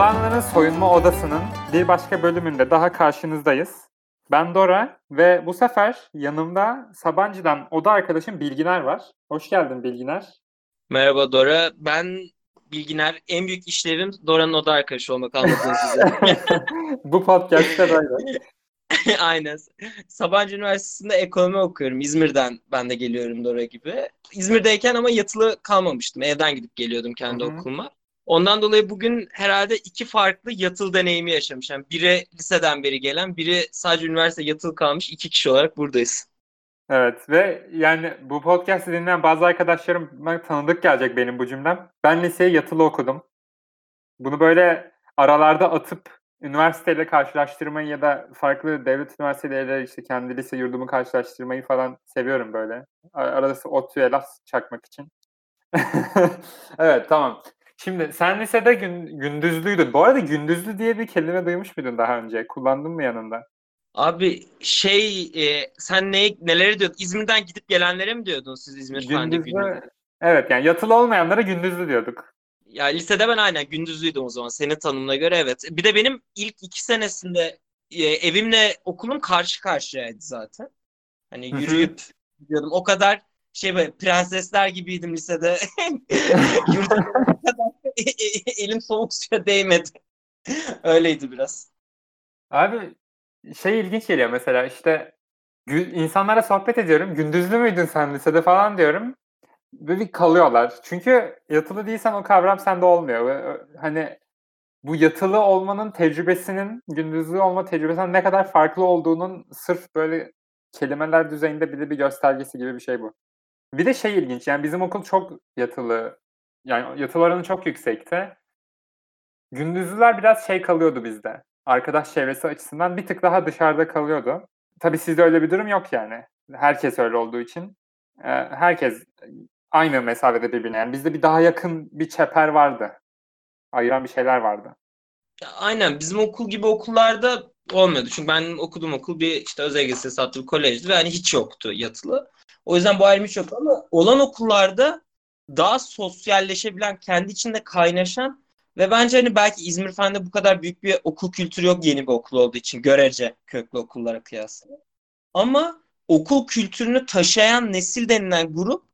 Oğlanların Soyunma Odası'nın bir başka bölümünde daha karşınızdayız. Ben Dora ve bu sefer yanımda Sabancı'dan oda arkadaşım Bilginer var. Hoş geldin Bilginer. Merhaba Dora. Ben Bilginer. En büyük işlevim Dora'nın oda arkadaşı olmak anlatın size. bu podcast'te böyle. Aynen. Sabancı Üniversitesi'nde ekonomi okuyorum. İzmir'den ben de geliyorum Dora gibi. İzmir'deyken ama yatılı kalmamıştım. Evden gidip geliyordum kendi Hı-hı. okuluma. Ondan dolayı bugün herhalde iki farklı yatılı deneyimi yaşamış. Yani biri liseden beri gelen, biri sadece üniversite yatılı kalmış iki kişi olarak buradayız. Evet ve yani bu podcast'i dinleyen bazı arkadaşlarım tanıdık gelecek benim bu cümlem. Ben liseyi yatılı okudum. Bunu böyle aralarda atıp üniversiteyle karşılaştırmayı ya da farklı devlet üniversiteleriyle işte kendi lise yurdumu karşılaştırmayı falan seviyorum böyle. Arada ODTÜ'ye laf çakmak için. evet tamam. Şimdi sen lisede gün, gündüzlüydün. Bu arada gündüzlü diye bir kelime duymuş muydun daha önce? Kullandın mı yanında? Abi şey e, sen ne, neleri diyordun? İzmir'den gidip gelenlere mi diyordun siz İzmir gündüzlü, gündüzlü? Evet yani yatılı olmayanlara gündüzlü diyorduk. Ya lisede ben aynen gündüzlüydüm o zaman senin tanımına göre evet. Bir de benim ilk iki senesinde e, evimle okulum karşı karşıyaydı zaten. Hani yürüyüp gidiyordum. O kadar şey böyle prensesler gibiydim lisede. elim soğuk suya değmedi. Öyleydi biraz. Abi şey ilginç geliyor mesela işte insanlara sohbet ediyorum. Gündüzlü müydün sen lisede falan diyorum. Böyle kalıyorlar. Çünkü yatılı değilsen o kavram sende olmuyor. Hani bu yatılı olmanın tecrübesinin gündüzlü olma tecrübesinden ne kadar farklı olduğunun sırf böyle kelimeler düzeyinde bir de bir göstergesi gibi bir şey bu. Bir de şey ilginç yani bizim okul çok yatılı. Yani yatılı oranı çok yüksekti. Gündüzlüler biraz şey kalıyordu bizde. Arkadaş çevresi açısından bir tık daha dışarıda kalıyordu. Tabii sizde öyle bir durum yok yani. Herkes öyle olduğu için. Herkes aynı mesafede birbirine. Yani bizde bir daha yakın bir çeper vardı. Ayıran bir şeyler vardı. Aynen bizim okul gibi okullarda olmuyordu. Çünkü ben okuduğum okul bir işte özel lisesi adlı bir kolejdi ve hani hiç yoktu yatılı. O yüzden bu ayrım hiç yok ama olan okullarda daha sosyalleşebilen, kendi içinde kaynaşan ve bence hani belki İzmir Fen'de bu kadar büyük bir okul kültürü yok yeni bir okul olduğu için görece köklü okullara kıyasla. Ama okul kültürünü taşıyan nesil denilen grup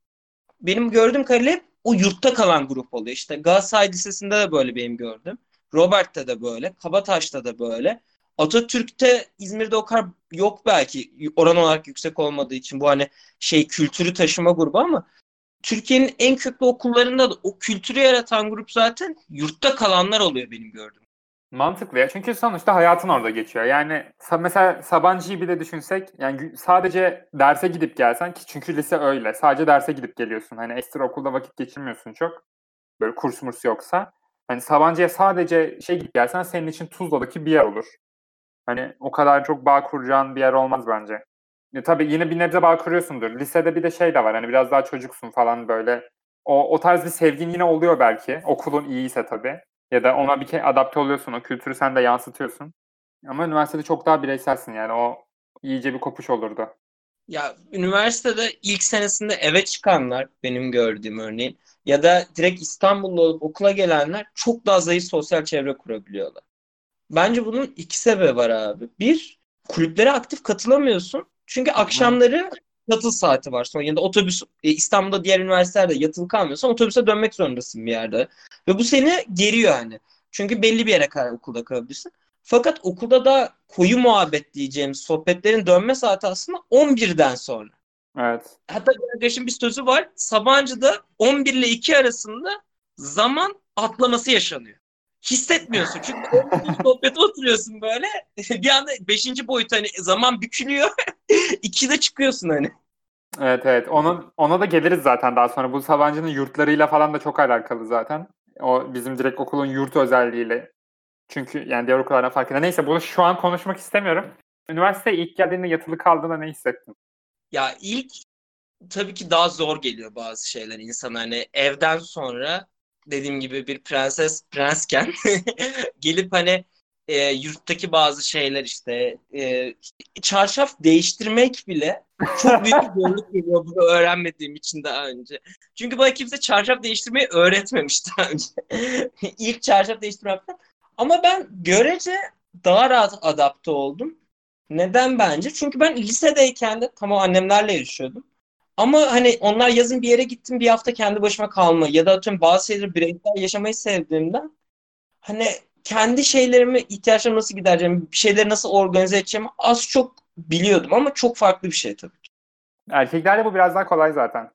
benim gördüğüm kadarıyla o yurtta kalan grup oluyor. İşte Galatasaray Lisesi'nde de böyle benim gördüm. Robert'te de böyle. Kabataş'ta da böyle. Atatürk'te İzmir'de o kadar yok belki oran olarak yüksek olmadığı için bu hani şey kültürü taşıma grubu ama Türkiye'nin en köklü okullarında da o kültürü yaratan grup zaten yurtta kalanlar oluyor benim gördüğüm. Mantıklı ya. Çünkü sonuçta hayatın orada geçiyor. Yani mesela Sabancı'yı bile düşünsek yani sadece derse gidip gelsen ki çünkü lise öyle. Sadece derse gidip geliyorsun. Hani ekstra okulda vakit geçirmiyorsun çok. Böyle kurs murs yoksa. Hani Sabancı'ya sadece şey gidip gelsen senin için Tuzla'daki bir yer olur. Hani o kadar çok bağ kuracağın bir yer olmaz bence. E, tabii yine bir nebze bağ kuruyorsundur. Lisede bir de şey de var. Hani biraz daha çocuksun falan böyle. O, o tarz bir sevgin yine oluyor belki. Okulun iyiyse tabii. Ya da ona bir kere adapte oluyorsun. O kültürü sen de yansıtıyorsun. Ama üniversitede çok daha bireyselsin yani. O iyice bir kopuş olurdu. Ya üniversitede ilk senesinde eve çıkanlar benim gördüğüm örneğin ya da direkt İstanbul'da okula gelenler çok daha zayıf sosyal çevre kurabiliyorlar. Bence bunun iki sebebi var abi. Bir, kulüplere aktif katılamıyorsun. Çünkü akşamları yatıl saati var. Sonra yanında otobüs e, İstanbul'da diğer üniversitelerde yatılı kalmıyorsan otobüse dönmek zorundasın bir yerde. Ve bu seni geriyor yani. Çünkü belli bir yere kadar okulda kalabilirsin. Fakat okulda da koyu muhabbet diyeceğimiz sohbetlerin dönme saati aslında 11'den sonra. Evet. Hatta arkadaşım bir sözü var. Sabancı'da 11 ile 2 arasında zaman atlaması yaşanıyor hissetmiyorsun. Çünkü sohbete oturuyorsun böyle. Bir anda beşinci boyut hani zaman bükülüyor. İkide çıkıyorsun hani. Evet evet. Onun, ona da geliriz zaten daha sonra. Bu Sabancı'nın yurtlarıyla falan da çok alakalı zaten. O bizim direkt okulun yurt özelliğiyle. Çünkü yani diğer okullardan farkında. Neyse bunu şu an konuşmak istemiyorum. Üniversiteye ilk geldiğinde yatılı kaldığında ne hissettin? Ya ilk tabii ki daha zor geliyor bazı şeyler insan hani evden sonra dediğim gibi bir prenses prensken gelip hani e, yurttaki bazı şeyler işte e, çarşaf değiştirmek bile çok büyük bir zorluk geliyor bunu öğrenmediğim için daha önce. Çünkü bana kimse çarşaf değiştirmeyi öğretmemiş daha önce. İlk çarşaf değiştirmek Ama ben görece daha rahat adapte oldum. Neden bence? Çünkü ben lisedeyken de tamam annemlerle yaşıyordum. Ama hani onlar yazın bir yere gittim bir hafta kendi başıma kalma ya da atıyorum bazı şeyleri bireysel yaşamayı sevdiğimden hani kendi şeylerimi ihtiyaçlarımı nasıl gidereceğim, bir şeyleri nasıl organize edeceğimi az çok biliyordum ama çok farklı bir şey tabii ki. Erkeklerde bu biraz daha kolay zaten.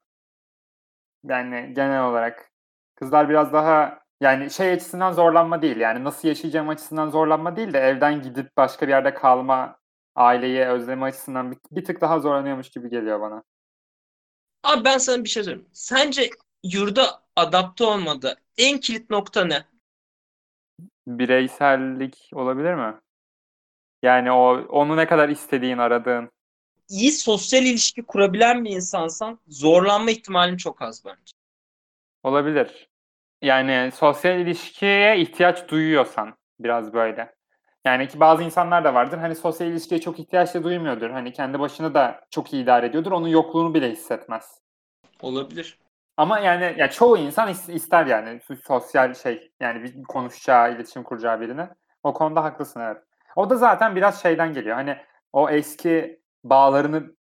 Yani genel olarak. Kızlar biraz daha yani şey açısından zorlanma değil. Yani nasıl yaşayacağım açısından zorlanma değil de evden gidip başka bir yerde kalma, aileyi özleme açısından bir, bir tık daha zorlanıyormuş gibi geliyor bana. Abi ben sana bir şey söyleyeyim. Sence yurda adapte olmada en kilit nokta ne? Bireysellik olabilir mi? Yani o onu ne kadar istediğin, aradığın. İyi sosyal ilişki kurabilen bir insansan zorlanma ihtimalin çok az bence. Olabilir. Yani sosyal ilişkiye ihtiyaç duyuyorsan biraz böyle. Yani ki bazı insanlar da vardır. Hani sosyal ilişkiye çok ihtiyaç da duymuyordur. Hani kendi başına da çok iyi idare ediyordur. Onun yokluğunu bile hissetmez. Olabilir. Ama yani ya çoğu insan ister yani sosyal şey yani bir konuşacağı, iletişim kuracağı birini. O konuda haklısın evet. O da zaten biraz şeyden geliyor. Hani o eski bağlarını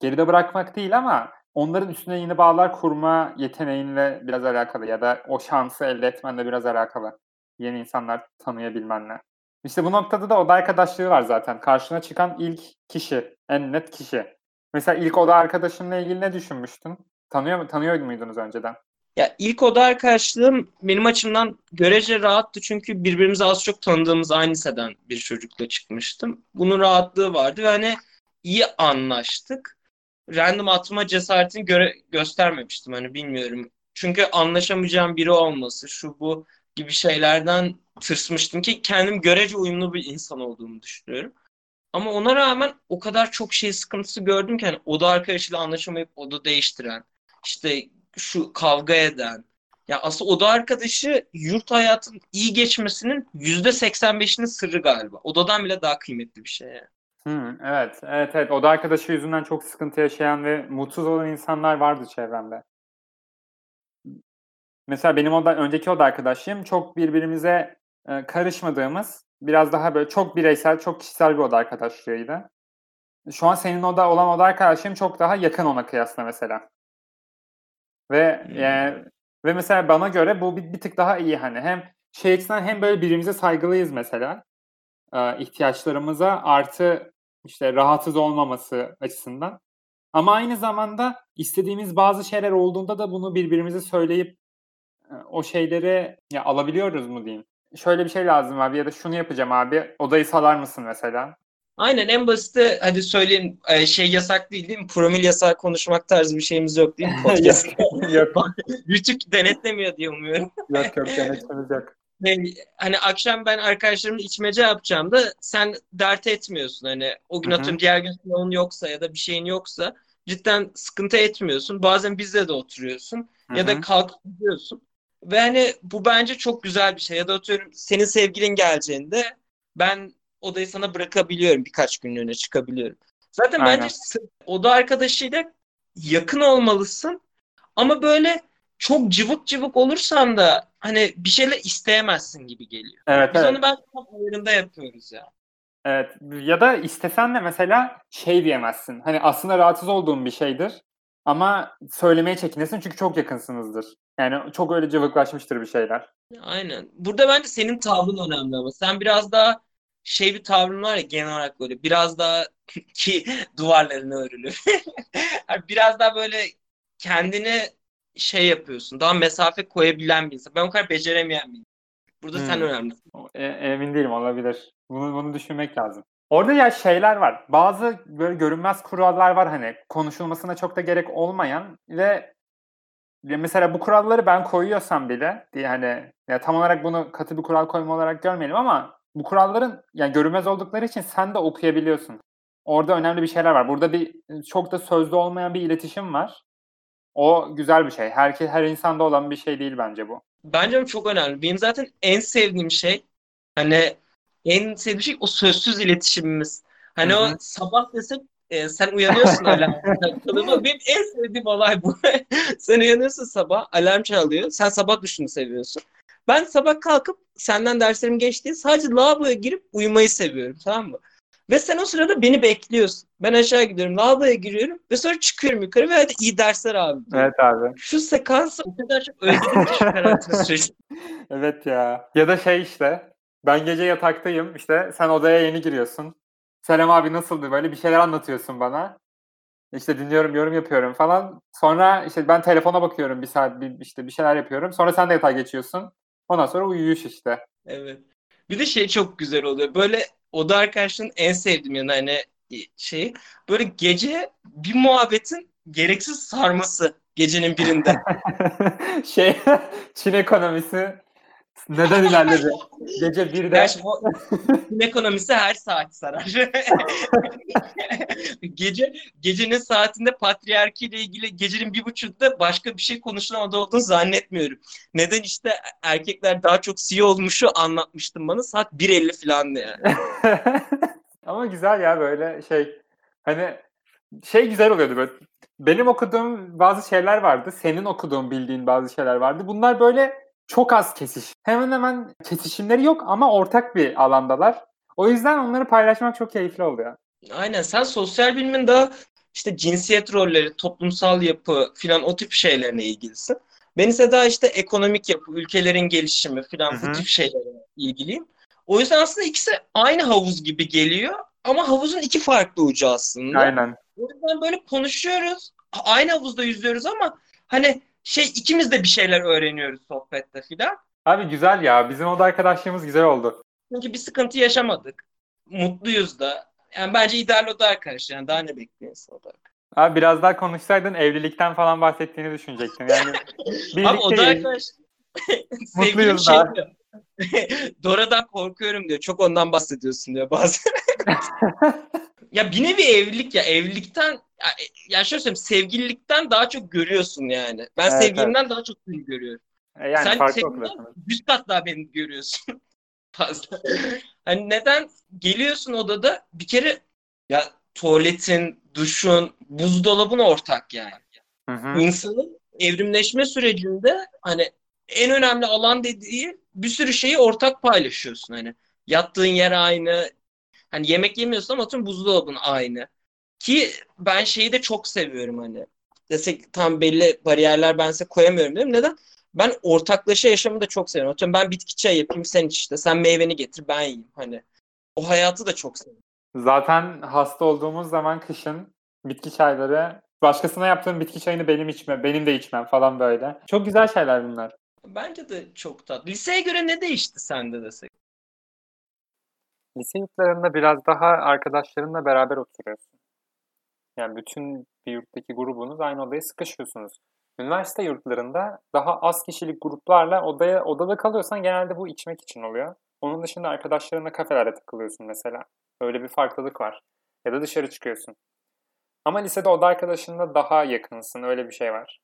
geride bırakmak değil ama onların üstüne yeni bağlar kurma yeteneğinle biraz alakalı ya da o şansı elde etmenle biraz alakalı. Yeni insanlar tanıyabilmenle. İşte bu noktada da oda arkadaşlığı var zaten. Karşına çıkan ilk kişi, en net kişi. Mesela ilk oda arkadaşınla ilgili ne düşünmüştün? Tanıyor mu tanıyor muydunuz önceden? Ya ilk oda arkadaşlığım benim açımdan görece rahattı çünkü birbirimizi az çok tanıdığımız aynı liseden bir çocukla çıkmıştım. Bunun rahatlığı vardı ve hani iyi anlaştık. Random atma cesaretini göre göstermemiştim hani bilmiyorum. Çünkü anlaşamayacağım biri olması şu bu gibi şeylerden tırsmıştım ki kendim görece uyumlu bir insan olduğumu düşünüyorum. Ama ona rağmen o kadar çok şey sıkıntısı gördüm ki hani oda arkadaşıyla anlaşamayıp oda değiştiren, işte şu kavga eden. Ya aslında oda arkadaşı yurt hayatının iyi geçmesinin yüzde 85'inin sırrı galiba. Odadan bile daha kıymetli bir şey. Yani. Hmm, evet, evet, evet. Oda arkadaşı yüzünden çok sıkıntı yaşayan ve mutsuz olan insanlar vardı çevremde. Mesela benim oda, önceki oda arkadaşım çok birbirimize e, karışmadığımız, biraz daha böyle çok bireysel, çok kişisel bir oda arkadaşlığıydı. Şu an senin oda olan oda arkadaşım çok daha yakın ona kıyasla mesela. Ve hmm. yani, ve mesela bana göre bu bir, bir tık daha iyi hani hem şey açısından hem böyle birbirimize saygılıyız mesela e, ihtiyaçlarımıza artı işte rahatsız olmaması açısından. Ama aynı zamanda istediğimiz bazı şeyler olduğunda da bunu birbirimize söyleyip e, o şeyleri ya alabiliyoruz mu diyeyim. Şöyle bir şey lazım abi ya da şunu yapacağım abi odayı salar mısın mesela? Aynen en basiti hadi söyleyeyim şey yasak değil değil mi? Promil yasak konuşmak tarzı bir şeyimiz yok değil mi? Podcast. yok. Rütük denetlemiyor diye umuyorum. yok yok denetlemiyor yok. Hani akşam ben arkadaşlarımla içmece yapacağım da sen dert etmiyorsun. Hani o gün atıyorum diğer gün sınavın yoksa ya da bir şeyin yoksa cidden sıkıntı etmiyorsun. Bazen bizde de oturuyorsun Hı-hı. ya da kalkıp gidiyorsun. Ve hani bu bence çok güzel bir şey. Ya da atıyorum senin sevgilin geleceğinde ben odayı sana bırakabiliyorum. Birkaç günlüğüne çıkabiliyorum. Zaten Aynen. bence oda arkadaşıyla yakın olmalısın. Ama böyle çok cıvık cıvık olursan da hani bir şeyler isteyemezsin gibi geliyor. Evet, Biz evet. onu ben tam ayarında yapıyoruz ya. Evet ya da istesen de mesela şey diyemezsin. Hani aslında rahatsız olduğun bir şeydir ama söylemeye çekinesin çünkü çok yakınsınızdır. Yani çok öyle cıvıklaşmıştır bir şeyler. Aynen. Burada bence senin tavrın önemli ama sen biraz daha şey bir tavrın var ya genel olarak böyle biraz daha ki duvarlarını örülü. biraz daha böyle kendini şey yapıyorsun. Daha mesafe koyabilen bir insan. Ben o kadar beceremeyen bir insan. Burada hmm. sen önemlisin. E, emin değilim olabilir. Bunu, bunu düşünmek lazım. Orada ya şeyler var. Bazı böyle görünmez kurallar var hani konuşulmasına çok da gerek olmayan ve mesela bu kuralları ben koyuyorsam bile diye hani ya tam olarak bunu katı bir kural koyma olarak görmeyelim ama bu kuralların yani görünmez oldukları için sen de okuyabiliyorsun. Orada önemli bir şeyler var. Burada bir çok da sözlü olmayan bir iletişim var. O güzel bir şey. Herkes her insanda olan bir şey değil bence bu. Bence çok önemli. Benim zaten en sevdiğim şey hani en sevdiğim şey o sözsüz iletişimimiz. Hani Hı-hı. o sabah desek e, sen uyanıyorsun alarm. Benim en sevdiğim olay bu. sen uyanıyorsun sabah alarm çalıyor. Sen sabah duşunu seviyorsun. Ben sabah kalkıp senden derslerim geçti sadece lavaboya girip uyumayı seviyorum tamam mı? Ve sen o sırada beni bekliyorsun. Ben aşağı gidiyorum, lavaboya giriyorum ve sonra çıkıyorum yukarı ve hadi iyi dersler abi. Evet abi. Şu sekansı o kadar çok özledim ki şu karantina sürecinde. Evet ya. Ya da şey işte ben gece yataktayım işte sen odaya yeni giriyorsun. Selam abi nasıldı böyle bir şeyler anlatıyorsun bana. İşte dinliyorum, yorum yapıyorum falan. Sonra işte ben telefona bakıyorum bir saat bir, işte bir şeyler yapıyorum. Sonra sen de yatağa geçiyorsun. Ondan sonra uyuyuş işte. Evet. Bir de şey çok güzel oluyor. Böyle oda arkadaşının en sevdiğim yanı hani şey böyle gece bir muhabbetin gereksiz sarması gecenin birinde. şey Çin ekonomisi neden ilerledi? Gece birde. Gerçi bu Çin ekonomisi her saat sarar. Gece gecenin saatinde patriarki ile ilgili gecenin bir buçukta başka bir şey konuşulan olduğunu zannetmiyorum. Neden işte erkekler daha çok CEO olmuşu anlatmıştım bana. Saat 1.50 falandı yani. Ama güzel ya böyle şey hani şey güzel oluyordu böyle. Benim okuduğum bazı şeyler vardı. Senin okuduğun bildiğin bazı şeyler vardı. Bunlar böyle çok az kesiş. Hemen hemen kesişimleri yok ama ortak bir alandalar. O yüzden onları paylaşmak çok keyifli oluyor. Aynen sen sosyal bilimin daha işte cinsiyet rolleri, toplumsal yapı filan o tip şeylerine ilgilisin. Ben ise daha işte ekonomik yapı, ülkelerin gelişimi filan bu tip şeylerle ilgiliyim. O yüzden aslında ikisi aynı havuz gibi geliyor ama havuzun iki farklı ucu aslında. Aynen. O yüzden böyle konuşuyoruz. Aynı havuzda yüzüyoruz ama hani şey ikimiz de bir şeyler öğreniyoruz sohbette filan. Abi güzel ya. Bizim oda arkadaşlığımız güzel oldu. Çünkü bir sıkıntı yaşamadık. Mutluyuz da. Yani bence ideal oda arkadaş. Yani daha ne bekliyorsun oda Abi biraz daha konuşsaydın evlilikten falan bahsettiğini düşünecektim. Yani Abi oda arkadaş sevgilim şey diyor. Dora'dan korkuyorum diyor. Çok ondan bahsediyorsun diyor bazen. ya bir nevi evlilik ya. Evlilikten ya, ya şöyle söyleyeyim sevgililikten daha çok görüyorsun yani. Ben evet, sevgilimden evet. daha çok seni görüyorum. E yani Sen farklı yüz kat daha beni görüyorsun. Fazla. Hani neden geliyorsun odada bir kere ya tuvaletin, duşun, buzdolabın ortak yani. Hı hı. İnsanın evrimleşme sürecinde hani en önemli alan dediği bir sürü şeyi ortak paylaşıyorsun hani. Yattığın yer aynı. Hani yemek yemiyorsun ama tüm buzdolabın aynı. Ki ben şeyi de çok seviyorum hani. Desek tam belli bariyerler ben size koyamıyorum değil mi? Neden? Ben ortaklaşa yaşamı da çok seviyorum. Atıyorum ben bitki çayı yapayım sen iç işte. Sen meyveni getir ben yiyeyim. Hani o hayatı da çok seviyorum. Zaten hasta olduğumuz zaman kışın bitki çayları başkasına yaptığım bitki çayını benim içme, benim de içmem falan böyle. Çok güzel şeyler bunlar. Bence de çok tatlı. Liseye göre ne değişti sende desek? Lise yurtlarında biraz daha arkadaşlarınla beraber oturuyorsun. Yani bütün bir yurttaki grubunuz aynı odaya sıkışıyorsunuz. Üniversite yurtlarında daha az kişilik gruplarla odaya odada kalıyorsan genelde bu içmek için oluyor. Onun dışında arkadaşlarınla kafelerde takılıyorsun mesela. Öyle bir farklılık var. Ya da dışarı çıkıyorsun. Ama lisede oda arkadaşınla daha yakınsın. Öyle bir şey var.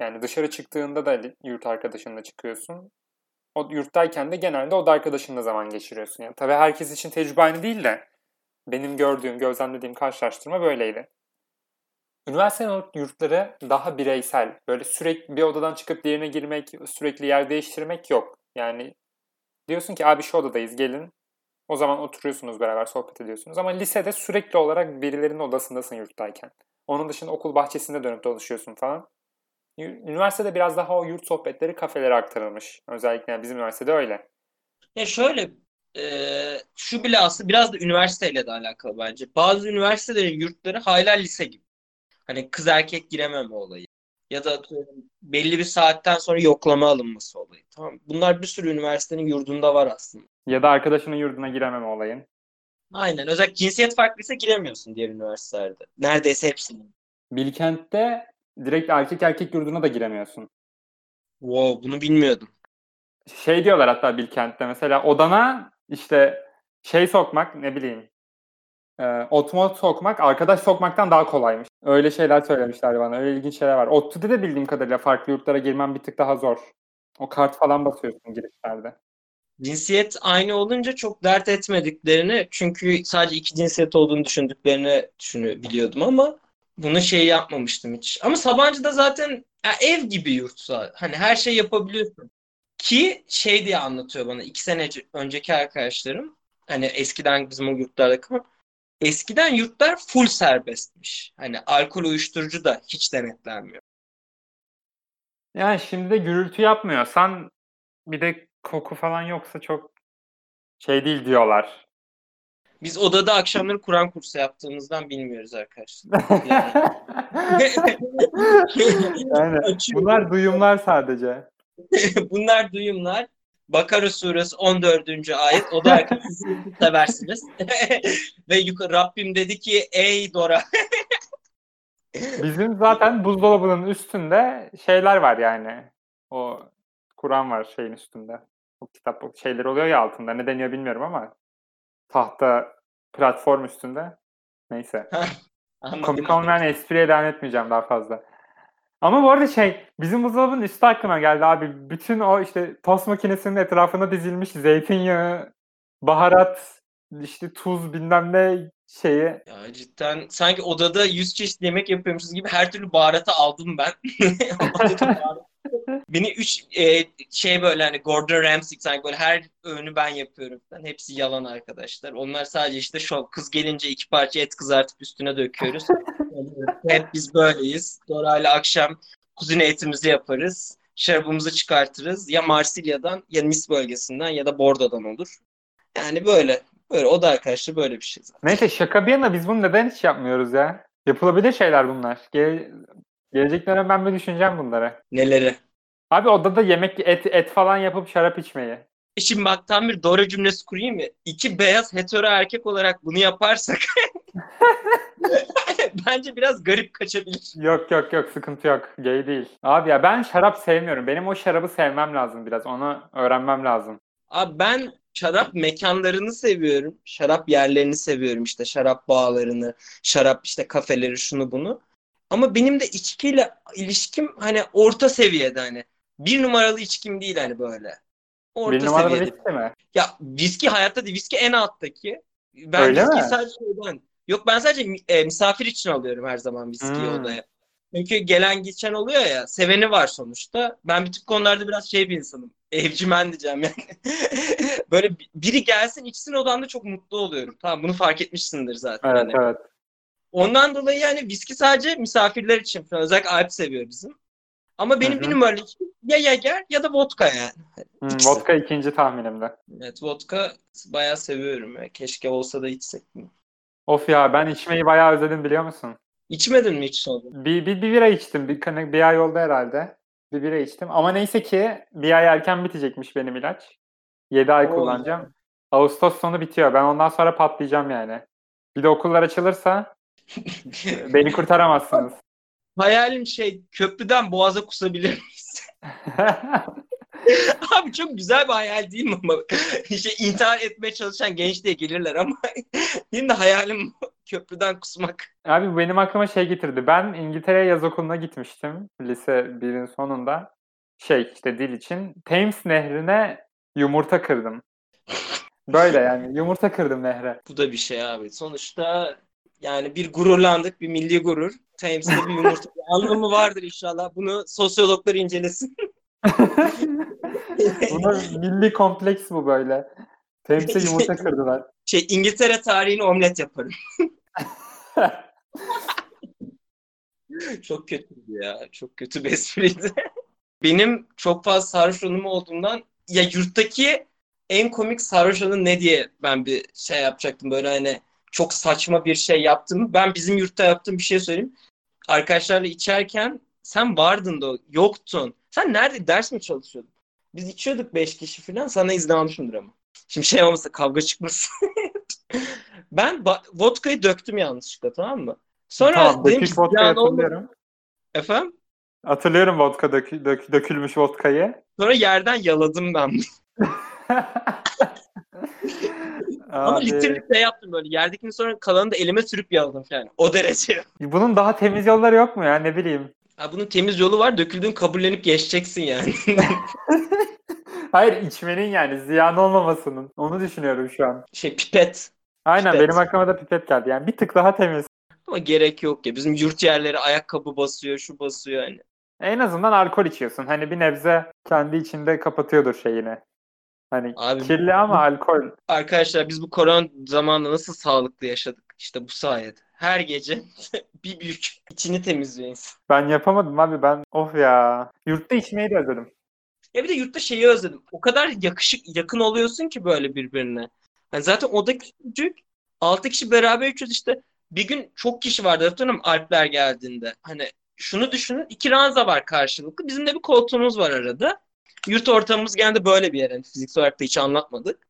Yani dışarı çıktığında da yurt arkadaşınla çıkıyorsun. O yurttayken de genelde oda arkadaşınla zaman geçiriyorsun. Yani tabii herkes için tecrübe aynı değil de benim gördüğüm, gözlemlediğim karşılaştırma böyleydi. Üniversite yurtları daha bireysel. Böyle sürekli bir odadan çıkıp diğerine girmek, sürekli yer değiştirmek yok. Yani diyorsun ki abi şu odadayız gelin. O zaman oturuyorsunuz beraber sohbet ediyorsunuz. Ama lisede sürekli olarak birilerinin odasındasın yurttayken. Onun dışında okul bahçesinde dönüp dolaşıyorsun falan. Üniversitede biraz daha o yurt sohbetleri kafelere aktarılmış. Özellikle bizim üniversitede öyle. Ya şöyle e, şu bile aslında biraz da üniversiteyle de alakalı bence. Bazı üniversitelerin yurtları hala lise gibi. Hani kız erkek girememe olayı. Ya da belli bir saatten sonra yoklama alınması olayı. Tamam. Bunlar bir sürü üniversitenin yurdunda var aslında. Ya da arkadaşının yurduna girememe olayın. Aynen. Özellikle cinsiyet farklıysa giremiyorsun diğer üniversitelerde. Neredeyse hepsinin. Bilkent'te direkt erkek erkek yurduna da giremiyorsun. Wow bunu bilmiyordum. Şey diyorlar hatta Bilkent'te mesela odana işte şey sokmak ne bileyim e, otomat sokmak arkadaş sokmaktan daha kolaymış. Öyle şeyler söylemişler bana. Öyle ilginç şeyler var. ODTÜ'de de bildiğim kadarıyla farklı yurtlara girmen bir tık daha zor. O kart falan basıyorsun girişlerde. Cinsiyet aynı olunca çok dert etmediklerini çünkü sadece iki cinsiyet olduğunu düşündüklerini düşünebiliyordum ama bunu şey yapmamıştım hiç. Ama Sabancı'da zaten ya ev gibi yurtsa hani her şey yapabiliyorsun. Ki şey diye anlatıyor bana iki sene önceki arkadaşlarım hani eskiden bizim o yurtlarda kalan eskiden yurtlar full serbestmiş. Hani alkol uyuşturucu da hiç denetlenmiyor. Yani şimdi de gürültü yapmıyorsan bir de koku falan yoksa çok şey değil diyorlar. Biz odada akşamları Kur'an kursu yaptığımızdan bilmiyoruz arkadaşlar. Yani, yani bunlar duyumlar sadece. bunlar duyumlar. Bakara suresi 14. ayet. O da siz seversiniz. Ve yukarı Rabbim dedi ki ey Dora. Bizim zaten buzdolabının üstünde şeyler var yani. O Kur'an var şeyin üstünde. O kitap o şeyler oluyor ya altında. Ne deniyor bilmiyorum ama tahta platform üstünde. Neyse. Komik olmayan espriye devam etmeyeceğim daha fazla. Ama bu arada şey bizim buzdolabının üstü aklıma geldi abi. Bütün o işte tost makinesinin etrafına dizilmiş zeytinyağı, baharat, işte tuz bilmem ne şeyi. Ya cidden sanki odada 100 çeşit yemek yapıyormuşuz gibi her türlü baharatı aldım ben. Beni üç e, şey böyle hani Gordon Ramsay sanki böyle her öğünü ben yapıyorum. Ben hepsi yalan arkadaşlar. Onlar sadece işte şov. Kız gelince iki parça et kızartıp üstüne döküyoruz. Hep biz böyleyiz. Dora'yla akşam kuzine etimizi yaparız. Şarabımızı çıkartırız. Ya Marsilya'dan ya Nice bölgesinden ya da Bordo'dan olur. Yani böyle. Böyle o da arkadaşlar böyle bir şey zaten. Neyse şaka bir yana biz bunu neden hiç yapmıyoruz ya? Yapılabilir şeyler bunlar. Ge gelecek dönem ben bir düşüneceğim bunları. Neleri? Abi odada yemek et et falan yapıp şarap içmeyi. E şimdi bak tam bir doğru cümlesi kurayım mı? İki beyaz hetero erkek olarak bunu yaparsak bence biraz garip kaçabilir. Yok yok yok sıkıntı yok. Gay değil. Abi ya ben şarap sevmiyorum. Benim o şarabı sevmem lazım biraz. Onu öğrenmem lazım. Abi ben şarap mekanlarını seviyorum. Şarap yerlerini seviyorum. işte şarap bağlarını, şarap işte kafeleri şunu bunu. Ama benim de içkiyle ilişkim hani orta seviyede hani. Bir numaralı içkim değil hani böyle. Orta bir numaralı seviyede. viski mi? Ya viski hayatta değil. Viski en alttaki. Ben Öyle viski mi? sadece şeyden. Yok ben sadece e, misafir için alıyorum her zaman viskiyi hmm. odaya. Çünkü gelen geçen oluyor ya. Seveni var sonuçta. Ben tip konularda biraz şey bir insanım. Evcimen diyeceğim yani. Böyle biri gelsin içsin odamda çok mutlu oluyorum. Tamam bunu fark etmişsindir zaten. Evet yani. evet. Ondan dolayı yani viski sadece misafirler için falan. Özellikle Alp seviyor bizim. Ama benim bir numaralı ya Yager ya da vodka yani. Hmm, vodka ikinci tahminimde. Evet vodka bayağı seviyorum. Ya. Keşke olsa da içsek. Of ya ben içmeyi bayağı özledim biliyor musun? İçmedin mi hiç sonra? Bir, bir, bir bira içtim. Bir, bir ay oldu herhalde. Bir bira içtim. Ama neyse ki bir ay erken bitecekmiş benim ilaç. 7 ay Oo. kullanacağım. Ağustos sonu bitiyor. Ben ondan sonra patlayacağım yani. Bir de okullar açılırsa beni kurtaramazsınız. Hayalim şey köprüden boğaza kusabilir miyiz? Abi çok güzel bir hayal değil mi ama? İşte intihar etmeye çalışan genç diye gelirler ama benim de hayalim köprüden kusmak. Abi benim aklıma şey getirdi. Ben İngiltere yaz okuluna gitmiştim lise birin sonunda. Şey işte dil için. Thames nehrine yumurta kırdım. Böyle yani yumurta kırdım nehre. Bu da bir şey abi. Sonuçta yani bir gururlandık, bir milli gurur. Thames'te bir yumurta bir anlamı vardır inşallah. Bunu sosyologlar incelesin. Buna milli kompleks bu böyle. Thames'e yumurta kırdılar. Şey İngiltere tarihini omlet yaparım. çok kötüydü ya. Çok kötü bir espriydi. Benim çok fazla sarhoş anım olduğundan ya yurttaki en komik sarhoş anı ne diye ben bir şey yapacaktım. Böyle hani çok saçma bir şey yaptım. Ben bizim yurtta yaptığım bir şey söyleyeyim. Arkadaşlarla içerken sen vardın da yoktun. Sen nerede ders mi çalışıyordun? Biz içiyorduk beş kişi falan. Sana izin almışımdır ama. Şimdi şey olmasa kavga çıkmasın. ben vodkayı döktüm yanlışlıkla tamam mı? Sonra tamam, dedim ki hatırlıyorum. Efendim? Hatırlıyorum vodka dök, dök, dökülmüş vodkayı. Sonra yerden yaladım ben. Ama litrelik de yaptım böyle. Yerdekini sonra kalanını da elime sürüp yaladım yani. O derece. Bunun daha temiz yolları yok mu ya ne bileyim. Ha, bunun temiz yolu var. Döküldüğün kabullenip geçeceksin yani. Hayır içmenin yani ziyan olmamasının. Onu düşünüyorum şu an. Şey pipet. Aynen pipet. benim aklıma da pipet geldi. Yani bir tık daha temiz. Ama gerek yok ya. Bizim yurt yerleri ayakkabı basıyor, şu basıyor yani. En azından alkol içiyorsun. Hani bir nebze kendi içinde kapatıyordur şeyini. Hani Abi- kirli ama alkol. Arkadaşlar biz bu korona zamanında nasıl sağlıklı yaşadık? İşte bu sayede. Her gece bir büyük içini temizliyor insan. Ben yapamadım abi ben. Of ya. Yurtta içmeyi de özledim. Ya bir de yurtta şeyi özledim. O kadar yakışık yakın oluyorsun ki böyle birbirine. Yani zaten oda küçücük. Altı kişi beraber içiyoruz işte. Bir gün çok kişi vardı hatırlıyorum Alpler geldiğinde. Hani şunu düşünün iki ranza var karşılıklı. Bizim de bir koltuğumuz var arada. Yurt ortamımız genelde böyle bir yer. Yani fiziksel olarak da hiç anlatmadık.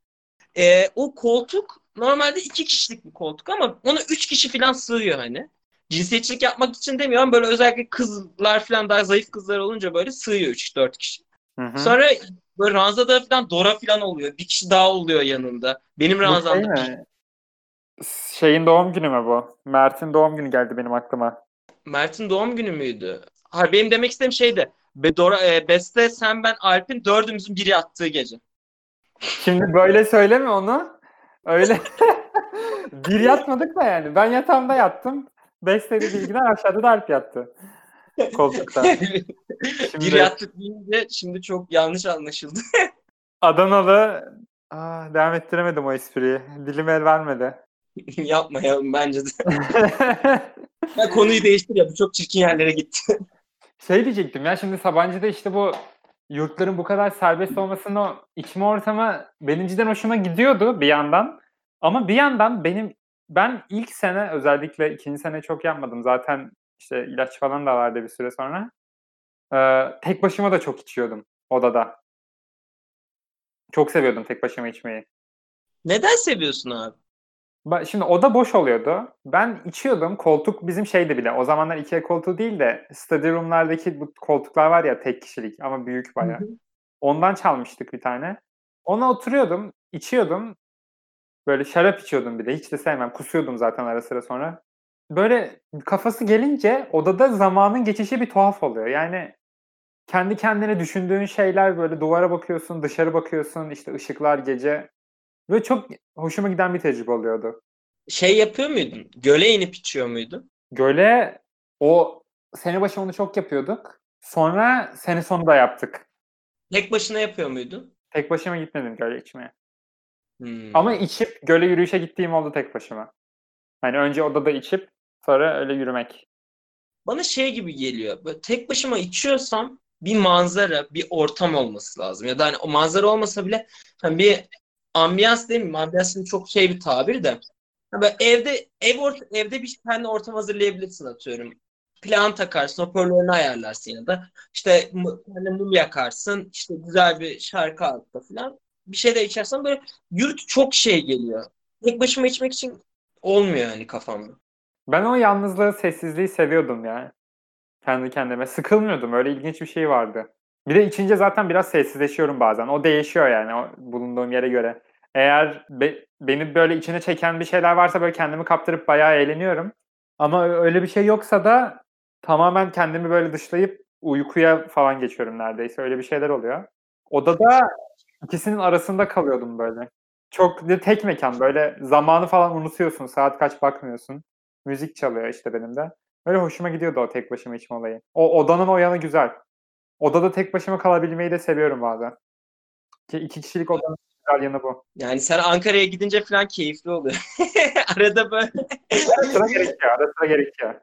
Ee, o koltuk normalde iki kişilik bir koltuk ama ona üç kişi falan sığıyor hani. Cinsiyetçilik yapmak için demiyorum. Böyle özellikle kızlar falan daha zayıf kızlar olunca böyle sığıyor 3-4 kişi. Hı hı. Sonra böyle ranzada falan Dora falan oluyor. Bir kişi daha oluyor yanında. Benim şey ranzamda bir- mi? Şeyin doğum günü mü bu? Mert'in doğum günü geldi benim aklıma. Mert'in doğum günü müydü? Hayır benim demek istediğim şeydi. Be Dora, e, Beste, sen, ben, Alp'in dördümüzün biri yattığı gece. Şimdi böyle söyleme onu. Öyle. bir yatmadık da yani. Ben yatağımda yattım. Besledi bilgiler aşağıda da Alp yattı. Koltukta. bir Şimdi yattık deyince şimdi çok yanlış anlaşıldı. Adanalı Aa, devam ettiremedim o espriyi. Dilim el vermedi. Yapmayalım bence de. Ya konuyu değiştir ya bu çok çirkin yerlere gitti. Şey diyecektim ya şimdi Sabancı'da işte bu yurtların bu kadar serbest olmasının o içme ortamı benim cidden hoşuma gidiyordu bir yandan. Ama bir yandan benim ben ilk sene özellikle ikinci sene çok yapmadım. Zaten işte ilaç falan da vardı bir süre sonra. Ee, tek başıma da çok içiyordum odada. Çok seviyordum tek başıma içmeyi. Neden seviyorsun abi? Şimdi oda boş oluyordu. Ben içiyordum. Koltuk bizim şeydi bile. O zamanlar Ikea koltuğu değil de study room'lardaki bu koltuklar var ya tek kişilik ama büyük bayağı. Hı hı. Ondan çalmıştık bir tane. Ona oturuyordum, içiyordum. Böyle şarap içiyordum bir de. Hiç de sevmem. Kusuyordum zaten ara sıra sonra. Böyle kafası gelince odada zamanın geçişi bir tuhaf oluyor. Yani kendi kendine düşündüğün şeyler böyle duvara bakıyorsun, dışarı bakıyorsun, işte ışıklar gece. Böyle çok hoşuma giden bir tecrübe oluyordu. Şey yapıyor muydun? Göle inip içiyor muydun? Göle o sene başı onu çok yapıyorduk. Sonra sene sonu da yaptık. Tek başına yapıyor muydun? Tek başıma gitmedim göle içmeye. Hmm. Ama içip göle yürüyüşe gittiğim oldu tek başıma. Hani önce odada içip sonra öyle yürümek. Bana şey gibi geliyor. Böyle tek başıma içiyorsam bir manzara, bir ortam olması lazım. Ya da hani o manzara olmasa bile hani bir ambiyans değil mi? Ambiyans çok şey bir tabir de. Böyle evde ev ort evde bir kendi ortam hazırlayabilirsin atıyorum. Plan takarsın, hoparlörünü ayarlarsın ya da işte hani mum yakarsın, işte güzel bir şarkı altta falan. Bir şey de içersen böyle yurt çok şey geliyor. Tek başıma içmek için olmuyor yani kafamda. Ben o yalnızlığı, sessizliği seviyordum ya. Kendi kendime. Sıkılmıyordum. Öyle ilginç bir şey vardı. Bir de içince zaten biraz sessizleşiyorum bazen. O değişiyor yani o bulunduğum yere göre. Eğer be- beni böyle içine çeken bir şeyler varsa böyle kendimi kaptırıp bayağı eğleniyorum. Ama öyle bir şey yoksa da tamamen kendimi böyle dışlayıp uykuya falan geçiyorum neredeyse. Öyle bir şeyler oluyor. Odada ikisinin arasında kalıyordum böyle. Çok de tek mekan böyle zamanı falan unutuyorsun. Saat kaç bakmıyorsun. Müzik çalıyor işte benim de. Böyle hoşuma gidiyordu o tek başıma içme olayı. O odanın o yanı güzel. Odada tek başıma kalabilmeyi de seviyorum bazen. Ki iki kişilik odanın güzel yanı bu. Yani sen Ankara'ya gidince falan keyifli oluyor. Arada böyle. Ara sıra gerekiyor. Ara sıra gerekiyor.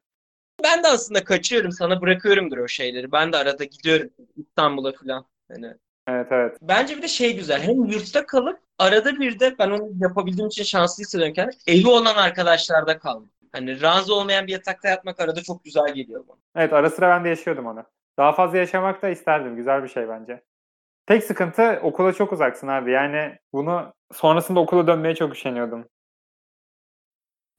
Ben de aslında kaçıyorum. Sana bırakıyorumdur o şeyleri. Ben de arada gidiyorum İstanbul'a falan. Hani. Evet evet. Bence bir de şey güzel. Hem yurtta kalıp arada bir de ben onu yapabildiğim için şanslı hissediyorum kendimi. Evi olan arkadaşlarda kaldım. Hani ranza olmayan bir yatakta yatmak arada çok güzel geliyor bana. Evet ara sıra ben de yaşıyordum onu. Daha fazla yaşamak da isterdim. Güzel bir şey bence. Tek sıkıntı okula çok uzaksın abi. Yani bunu sonrasında okula dönmeye çok üşeniyordum.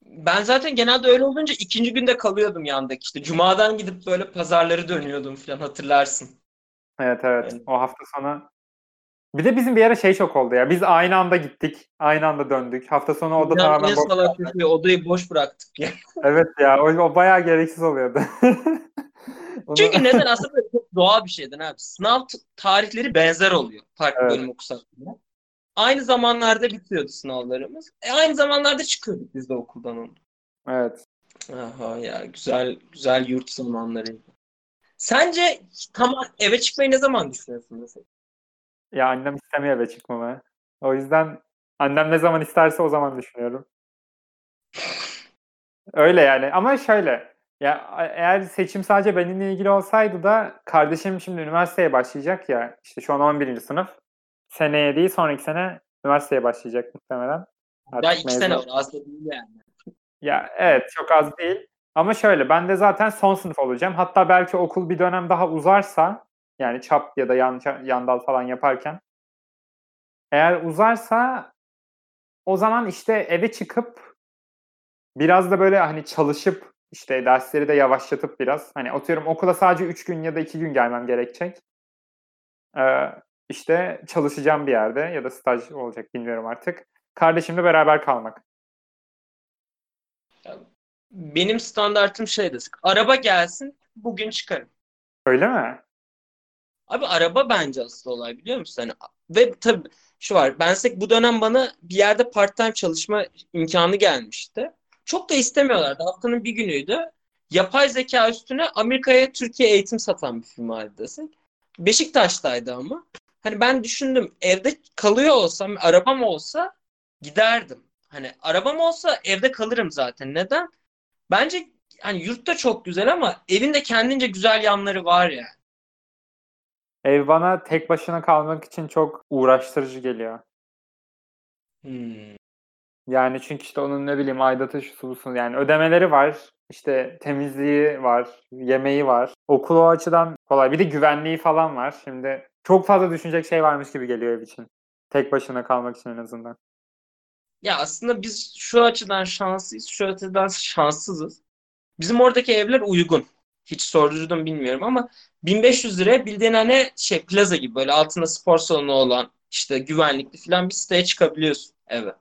Ben zaten genelde öyle olunca ikinci günde kalıyordum yandaki işte. Cuma'dan gidip böyle pazarları dönüyordum falan hatırlarsın. Evet evet. Evet. O hafta sonu. Bir de bizim bir ara şey çok oldu ya. Biz aynı anda gittik. Aynı anda döndük. Hafta sonu oda Ya tamamen boş. salak odayı boş bıraktık ya. Evet ya. O, o bayağı gereksiz oluyordu. Çünkü neden aslında çok doğal bir şeyden abi. Sınav tarihleri benzer oluyor farklı Evet. bölüm okusak. Aynı zamanlarda bitiyordu sınavlarımız. E, aynı zamanlarda çıkıyorduk biz de okuldan onu. Evet. Aha ya güzel güzel yurt zamanları. Sence tam eve çıkmayı ne zaman düşünüyorsun mesela? Ya annem istemiyor eve çıkmamı. O yüzden annem ne zaman isterse o zaman düşünüyorum. Öyle yani ama şöyle ya eğer seçim sadece benimle ilgili olsaydı da kardeşim şimdi üniversiteye başlayacak ya işte şu an 11. sınıf. Seneye değil sonraki sene üniversiteye başlayacak muhtemelen. Artık Daha iki sene var aslında değil yani. Ya evet çok az değil. Ama şöyle ben de zaten son sınıf olacağım. Hatta belki okul bir dönem daha uzarsa yani çap ya da yan, yandal falan yaparken eğer uzarsa o zaman işte eve çıkıp biraz da böyle hani çalışıp işte dersleri de yavaşlatıp biraz hani atıyorum okula sadece 3 gün ya da 2 gün gelmem gerekecek. Ee, işte çalışacağım bir yerde ya da staj olacak bilmiyorum artık. Kardeşimle beraber kalmak. Benim standartım şeydir. Araba gelsin bugün çıkarım. Öyle mi? Abi araba bence asıl olay biliyor musun? Hani, ve tabii şu var. Ben bu dönem bana bir yerde part time çalışma imkanı gelmişti. Çok da istemiyorlardı. Haftanın bir günüydü. Yapay zeka üstüne Amerika'ya Türkiye eğitim satan bir firma desek. Beşiktaş'taydı ama. Hani ben düşündüm evde kalıyor olsam, arabam olsa giderdim. Hani arabam olsa evde kalırım zaten. Neden? Bence hani yurtta çok güzel ama evin de kendince güzel yanları var ya. Ev bana tek başına kalmak için çok uğraştırıcı geliyor. Hmm. Yani çünkü işte onun ne bileyim aidatı şu busun yani ödemeleri var. İşte temizliği var, yemeği var. Okul o açıdan kolay. Bir de güvenliği falan var. Şimdi çok fazla düşünecek şey varmış gibi geliyor ev için. Tek başına kalmak için en azından. Ya aslında biz şu açıdan şanslıyız, şu açıdan şanssızız. Bizim oradaki evler uygun. Hiç sordurdum bilmiyorum ama 1500 liraya bildiğin hani şey plaza gibi böyle altında spor salonu olan işte güvenlikli falan bir siteye çıkabiliyorsun eve.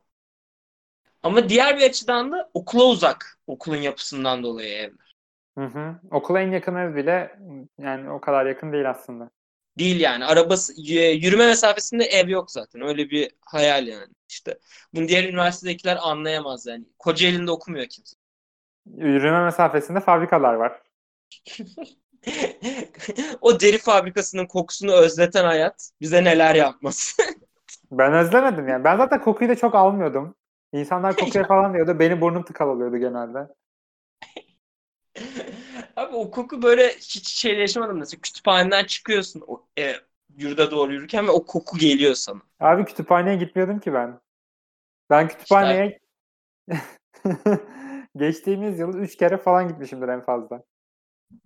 Ama diğer bir açıdan da okula uzak okulun yapısından dolayı evler. Hı hı. Okula en yakın ev bile yani o kadar yakın değil aslında. Değil yani. Arabası yürüme mesafesinde ev yok zaten. Öyle bir hayal yani işte. Bunu diğer üniversitedekiler anlayamaz yani. Kocaeli'nde okumuyor kimse. Yürüme mesafesinde fabrikalar var. o deri fabrikasının kokusunu özleten hayat bize neler yapmaz. ben özlemedim yani. Ben zaten kokuyu da çok almıyordum. İnsanlar kokuya falan diyordu. Beni burnum tıkalıyordu genelde. Abi o koku böyle hiç şeyle yaşamadım. Mesela kütüphaneden çıkıyorsun o, e, yurda doğru yürürken ve o koku geliyor sana. Abi kütüphaneye gitmiyordum ki ben. Ben kütüphaneye geçtiğimiz yıl 3 kere falan gitmişimdir en fazla.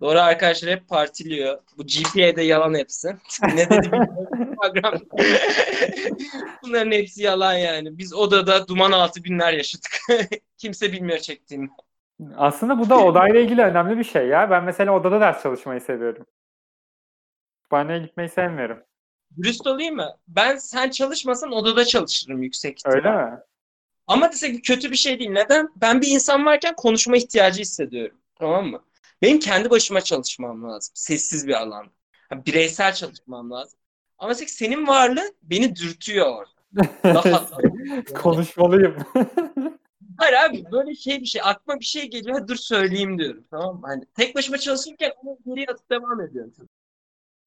Doğru arkadaşlar hep partiliyor. Bu GPA'de yalan hepsi. ne dedi bilmiyorum. Bunların hepsi yalan yani. Biz odada duman altı günler yaşadık. Kimse bilmiyor çektiğimi. Aslında bu da odayla ilgili önemli bir şey ya. Ben mesela odada ders çalışmayı seviyorum. Kütüphaneye gitmeyi sevmiyorum. Dürüst olayım mı? Ben sen çalışmasan odada çalışırım yüksek ihtimal. Öyle mi? Ama desek kötü bir şey değil. Neden? Ben bir insan varken konuşma ihtiyacı hissediyorum. Tamam mı? Benim kendi başıma çalışmam lazım. Sessiz bir alan. Yani bireysel çalışmam lazım. Ama senin varlığın beni dürtüyor Daha Konuşmalıyım. Hayır abi böyle şey bir şey aklıma bir şey geliyor dur söyleyeyim diyorum tamam mı? Hani tek başıma çalışırken onu geriye atıp devam ediyorum.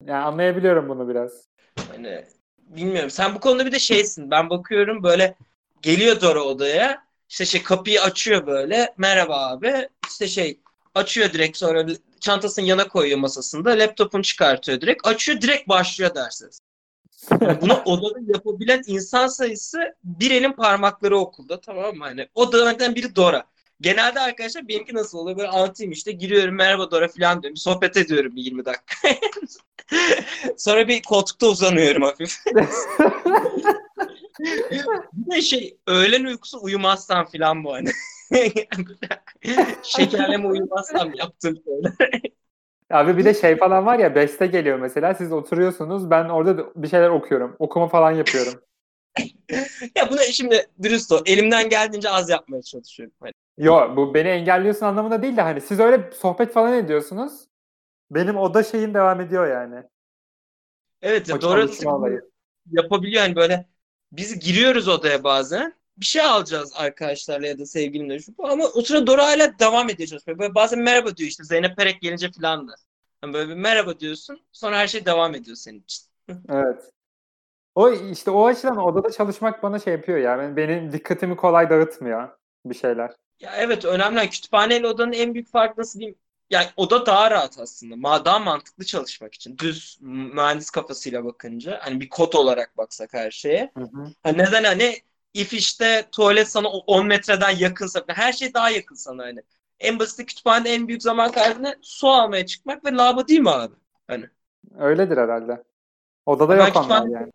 Yani anlayabiliyorum bunu biraz. Hani bilmiyorum sen bu konuda bir de şeysin ben bakıyorum böyle geliyor Dora odaya işte şey kapıyı açıyor böyle merhaba abi işte şey açıyor direkt sonra çantasını yana koyuyor masasında laptopunu çıkartıyor direkt açıyor direkt başlıyor dersiz. Yani bunu odada yapabilen insan sayısı bir elin parmakları okulda tamam mı? Hani o dönemden biri Dora. Genelde arkadaşlar benimki nasıl oluyor? Böyle anlatayım işte giriyorum merhaba Dora falan diyorum. Sohbet ediyorum bir 20 dakika. Sonra bir koltukta uzanıyorum hafif. bir de şey öğlen uykusu uyumazsam falan bu hani. Şekerleme uyumazsam yaptığım şeyler. Abi bir de şey falan var ya beste geliyor mesela siz oturuyorsunuz ben orada bir şeyler okuyorum. Okuma falan yapıyorum. ya bunu şimdi dürüst ol. Elimden geldiğince az yapmaya çalışıyorum. Hani. Yo bu beni engelliyorsun anlamında değil de hani siz öyle sohbet falan ediyorsunuz. Benim oda şeyin devam ediyor yani. Evet ya doğru yapabiliyor hani böyle biz giriyoruz odaya bazen bir şey alacağız arkadaşlarla ya da sevgilimle şu ama o sırada Dora hala devam ediyor çalışmaya. Böyle bazen merhaba diyor işte Zeynep Perek gelince falan da. Yani böyle bir merhaba diyorsun sonra her şey devam ediyor senin için. Evet. O işte o açıdan odada çalışmak bana şey yapıyor ya. Yani benim dikkatimi kolay dağıtmıyor bir şeyler. Ya evet önemli. Kütüphaneyle odanın en büyük farkı nasıl diyeyim? Yani oda daha rahat aslında. Daha mantıklı çalışmak için. Düz mühendis kafasıyla bakınca. Hani bir kod olarak baksak her şeye. Hı hı. Hani neden hani if işte tuvalet sana 10 metreden yakınsa her şey daha yakın sana hani. En basit kütüphanede en büyük zaman kaybı ne? Su almaya çıkmak ve lavabo değil mi abi? Hani. Öyledir herhalde. Odada Ben yok onlar yani.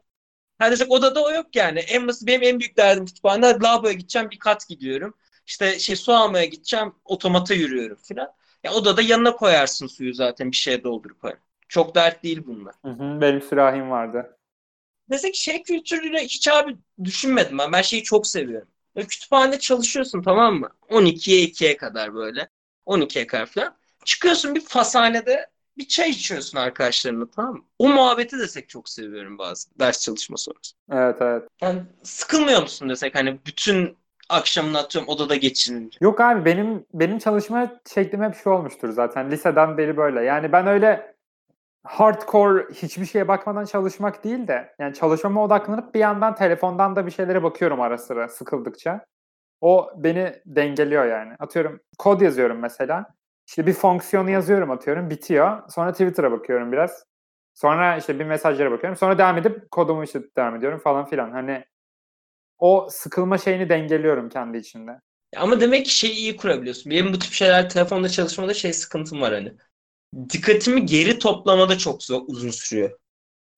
Desek odada o yok yani. En basit benim en büyük derdim kütüphanede lavaboya gideceğim bir kat gidiyorum. İşte şey su almaya gideceğim otomata yürüyorum filan. Ya odada yanına koyarsın suyu zaten bir şeye doldurup hani. Çok dert değil bunlar. Hı hı. Benim sürahim vardı. Desek şey kültürüyle hiç abi düşünmedim ben. Ben şeyi çok seviyorum. Böyle kütüphanede çalışıyorsun tamam mı? 12'ye 2'ye kadar böyle. 12'ye kadar falan. Çıkıyorsun bir fasanede bir çay içiyorsun arkadaşlarınla tamam mı? O muhabbeti desek çok seviyorum bazı ders çalışma sonrası. Evet evet. Yani sıkılmıyor musun desek hani bütün akşamını atıyorum odada geçirince. Yok abi benim benim çalışma şeklim hep şu olmuştur zaten. Liseden beri böyle. Yani ben öyle hardcore hiçbir şeye bakmadan çalışmak değil de yani çalışmama odaklanıp bir yandan telefondan da bir şeylere bakıyorum ara sıra sıkıldıkça. O beni dengeliyor yani. Atıyorum kod yazıyorum mesela. İşte bir fonksiyonu yazıyorum atıyorum bitiyor. Sonra Twitter'a bakıyorum biraz. Sonra işte bir mesajlara bakıyorum. Sonra devam edip kodumu işte devam ediyorum falan filan. Hani o sıkılma şeyini dengeliyorum kendi içinde. Ama demek ki şeyi iyi kurabiliyorsun. Benim bu tip şeyler telefonda çalışmada şey sıkıntım var hani. Dikkatimi geri toplamada çok zor, uzun sürüyor.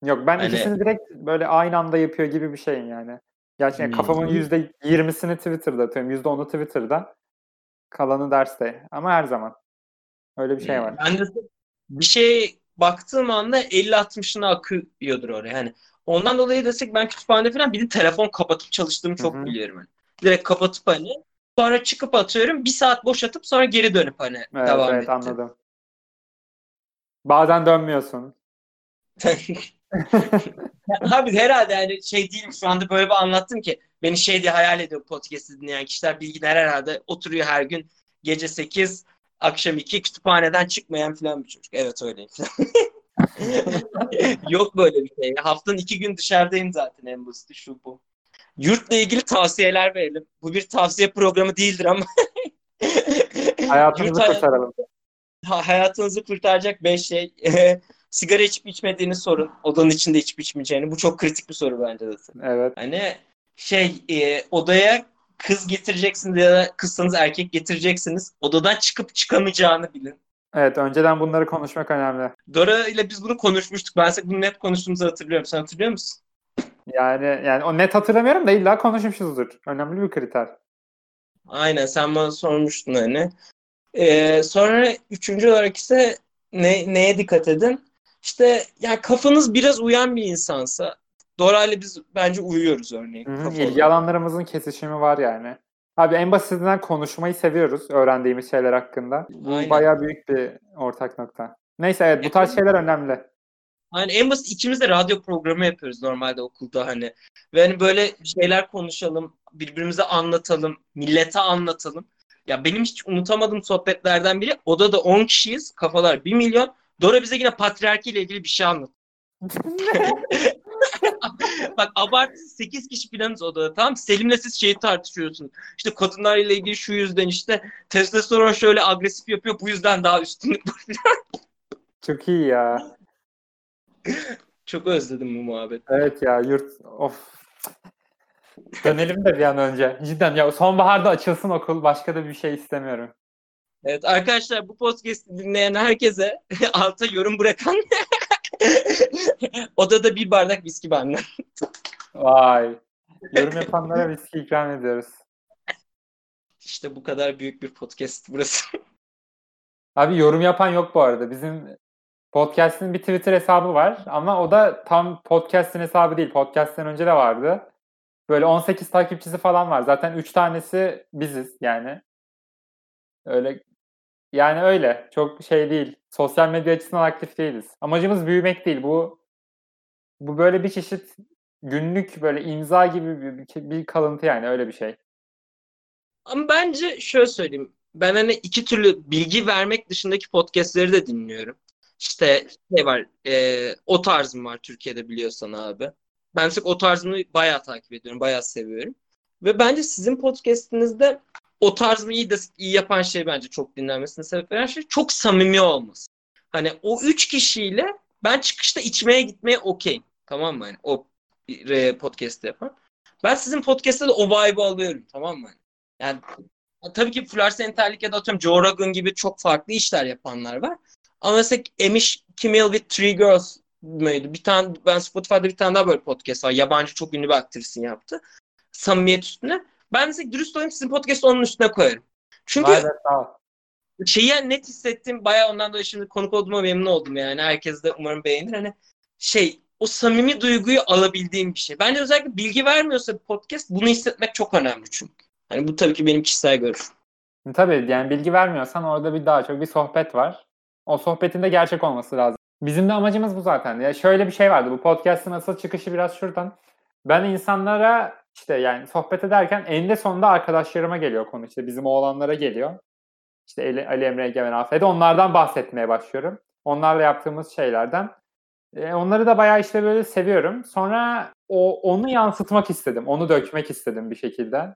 Yok ben Hani- ikisini direkt böyle aynı anda yapıyor gibi bir şeyim yani. Gerçekten Hmm. kafamın yüzde yirmisini Twitter'da atıyorum. Yüzde onu Twitter'da. Kalanı derste. Ama her zaman. Öyle bir şey var. Ben de bir şey baktığım anda 50-60'ına akıyordur oraya. Yani ondan dolayı desek ben kütüphanede falan bir de telefon kapatıp çalıştığımı çok Hı hı. biliyorum. Yani. Direkt kapatıp hani sonra çıkıp atıyorum bir saat boşatıp sonra geri dönüp hani Evet devam evet ettim. anladım. Bazen dönmüyorsun. Abi herhalde yani şey değilim şu anda böyle bir anlattım ki beni şey diye hayal ediyor podcast'i dinleyen kişiler bilgiler herhalde oturuyor her gün gece 8 akşam 2 kütüphaneden çıkmayan falan bir çocuk. Evet falan. Yok böyle bir şey. Haftanın iki gün dışarıdayım zaten en basiti şu bu. Yurtla ilgili tavsiyeler verelim. Bu bir tavsiye programı değildir ama. Hayatımızı kurtaralım. Ha- hayatınızı kurtaracak beş şey. Sigara içip içmediğini sorun. Odanın içinde içip içmeyeceğini. Bu çok kritik bir soru bence de. Evet. Hani şey e, odaya kız getireceksiniz ya da kızsanız erkek getireceksiniz. Odadan çıkıp çıkamayacağını bilin. Evet önceden bunları konuşmak önemli. Dora ile biz bunu konuşmuştuk. Ben bunu net konuştuğumuzu hatırlıyorum. Sen hatırlıyor musun? Yani yani o net hatırlamıyorum da illa konuşmuşuzdur. Önemli bir kriter. Aynen sen bana sormuştun hani. Ee, sonra üçüncü olarak ise ne, neye dikkat edin? İşte yani kafanız biraz uyan bir insansa Dora ile biz bence uyuyoruz örneğin. Hı İlgi alanlarımızın kesişimi var yani. Abi en basitinden konuşmayı seviyoruz öğrendiğimiz şeyler hakkında. Bu Aynen. bayağı büyük bir ortak nokta. Neyse evet bu tarz şeyler önemli. Hani en basit ikimiz de radyo programı yapıyoruz normalde okulda hani. Ve hani böyle şeyler konuşalım, birbirimize anlatalım, millete anlatalım. Ya benim hiç unutamadığım sohbetlerden biri odada 10 kişiyiz, kafalar 1 milyon. Dora bize yine patriarki ile ilgili bir şey anlat. Bak abartı 8 kişi filanız odada tamam? Selim'le siz şeyi tartışıyorsunuz. İşte kadınlar ile ilgili şu yüzden işte testosteron şöyle agresif yapıyor bu yüzden daha üstünlük var. Çok iyi ya. Çok özledim bu muhabbet. Evet ya yurt of. Dönelim de bir an önce. Cidden ya sonbaharda açılsın okul başka da bir şey istemiyorum. Evet arkadaşlar bu podcast'i dinleyen herkese alta yorum bırakan odada bir bardak viski benden. Vay. Yorum yapanlara viski ikram ediyoruz. İşte bu kadar büyük bir podcast burası. Abi yorum yapan yok bu arada. Bizim podcast'in bir Twitter hesabı var ama o da tam podcast'in hesabı değil. Podcast'ten önce de vardı. Böyle 18 takipçisi falan var. Zaten 3 tanesi biziz yani. Öyle yani öyle. Çok şey değil. Sosyal medya açısından aktif değiliz. Amacımız büyümek değil. Bu bu böyle bir çeşit günlük böyle imza gibi bir, bir, kalıntı yani öyle bir şey. Ama bence şöyle söyleyeyim. Ben hani iki türlü bilgi vermek dışındaki podcastleri de dinliyorum. İşte şey var, e, o tarzım var Türkiye'de biliyorsan abi. Ben sık o tarzımı bayağı takip ediyorum, bayağı seviyorum. Ve bence sizin podcast'inizde o tarzımı iyi de iyi yapan şey bence çok dinlenmesine sebep veren şey çok samimi olması. Hani o üç kişiyle ben çıkışta içmeye gitmeye okeyim. Tamam mı? Yani o podcast'te yapan. Ben sizin podcast'te de o vibe'ı alıyorum. Tamam mı? Yani tabii ki Flars Enterlik ya da atıyorum Joe Rogan gibi çok farklı işler yapanlar var. Ama mesela Emiş Kimmel with Three Girls mıydı? Bir tane ben Spotify'da bir tane daha böyle podcast var. Yabancı çok ünlü bir aktrisin yaptı. Samimiyet üstüne. Ben mesela dürüst olayım sizin podcast'ı onun üstüne koyarım. Çünkü Vay be, şeyi net hissettim. Bayağı ondan dolayı şimdi konuk olduğuma memnun oldum yani. Herkes de umarım beğenir. Hani şey o samimi duyguyu alabildiğim bir şey. Bence özellikle bilgi vermiyorsa bir podcast bunu hissetmek çok önemli çünkü. Hani bu tabii ki benim kişisel görüşüm. Tabii yani bilgi vermiyorsan orada bir daha çok bir sohbet var. O sohbetin de gerçek olması lazım. Bizim de amacımız bu zaten. Ya şöyle bir şey vardı. Bu podcast'ın asıl çıkışı biraz şuradan. Ben insanlara işte yani sohbet ederken eninde sonunda arkadaşlarıma geliyor konu. İşte bizim oğlanlara geliyor. İşte Ali, Ali Emre Egemen Afet'e onlardan bahsetmeye başlıyorum. Onlarla yaptığımız şeylerden. E, onları da bayağı işte böyle seviyorum. Sonra o onu yansıtmak istedim. Onu dökmek istedim bir şekilde.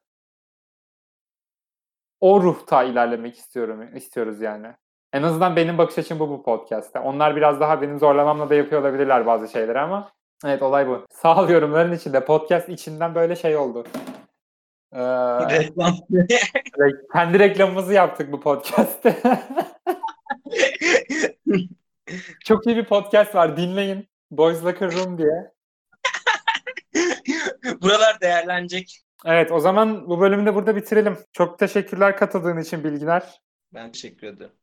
O ruhta ilerlemek istiyorum istiyoruz yani. En azından benim bakış açım bu bu podcast'te. Onlar biraz daha benim zorlamamla da yapıyor olabilirler bazı şeyleri ama evet olay bu. Sağ ol yorumların içinde. Podcast içinden böyle şey oldu. Ee, Reklam. kendi reklamımızı yaptık bu podcast'te. Çok iyi bir podcast var. Dinleyin. Boys Locker Room diye. Buralar değerlenecek. Evet o zaman bu bölümü de burada bitirelim. Çok teşekkürler katıldığın için bilgiler. Ben teşekkür ederim.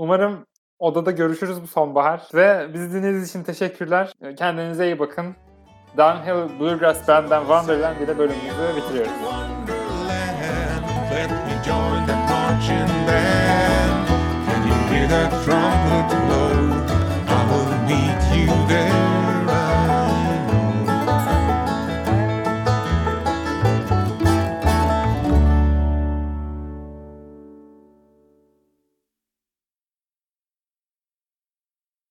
Umarım odada görüşürüz bu sonbahar. Ve bizi dinlediğiniz için teşekkürler. Ee, kendinize iyi bakın. Downhill Bluegrass Band'den Wonderland ile bölümümüzü bitiriyoruz. The trumpet blow? I will meet you there.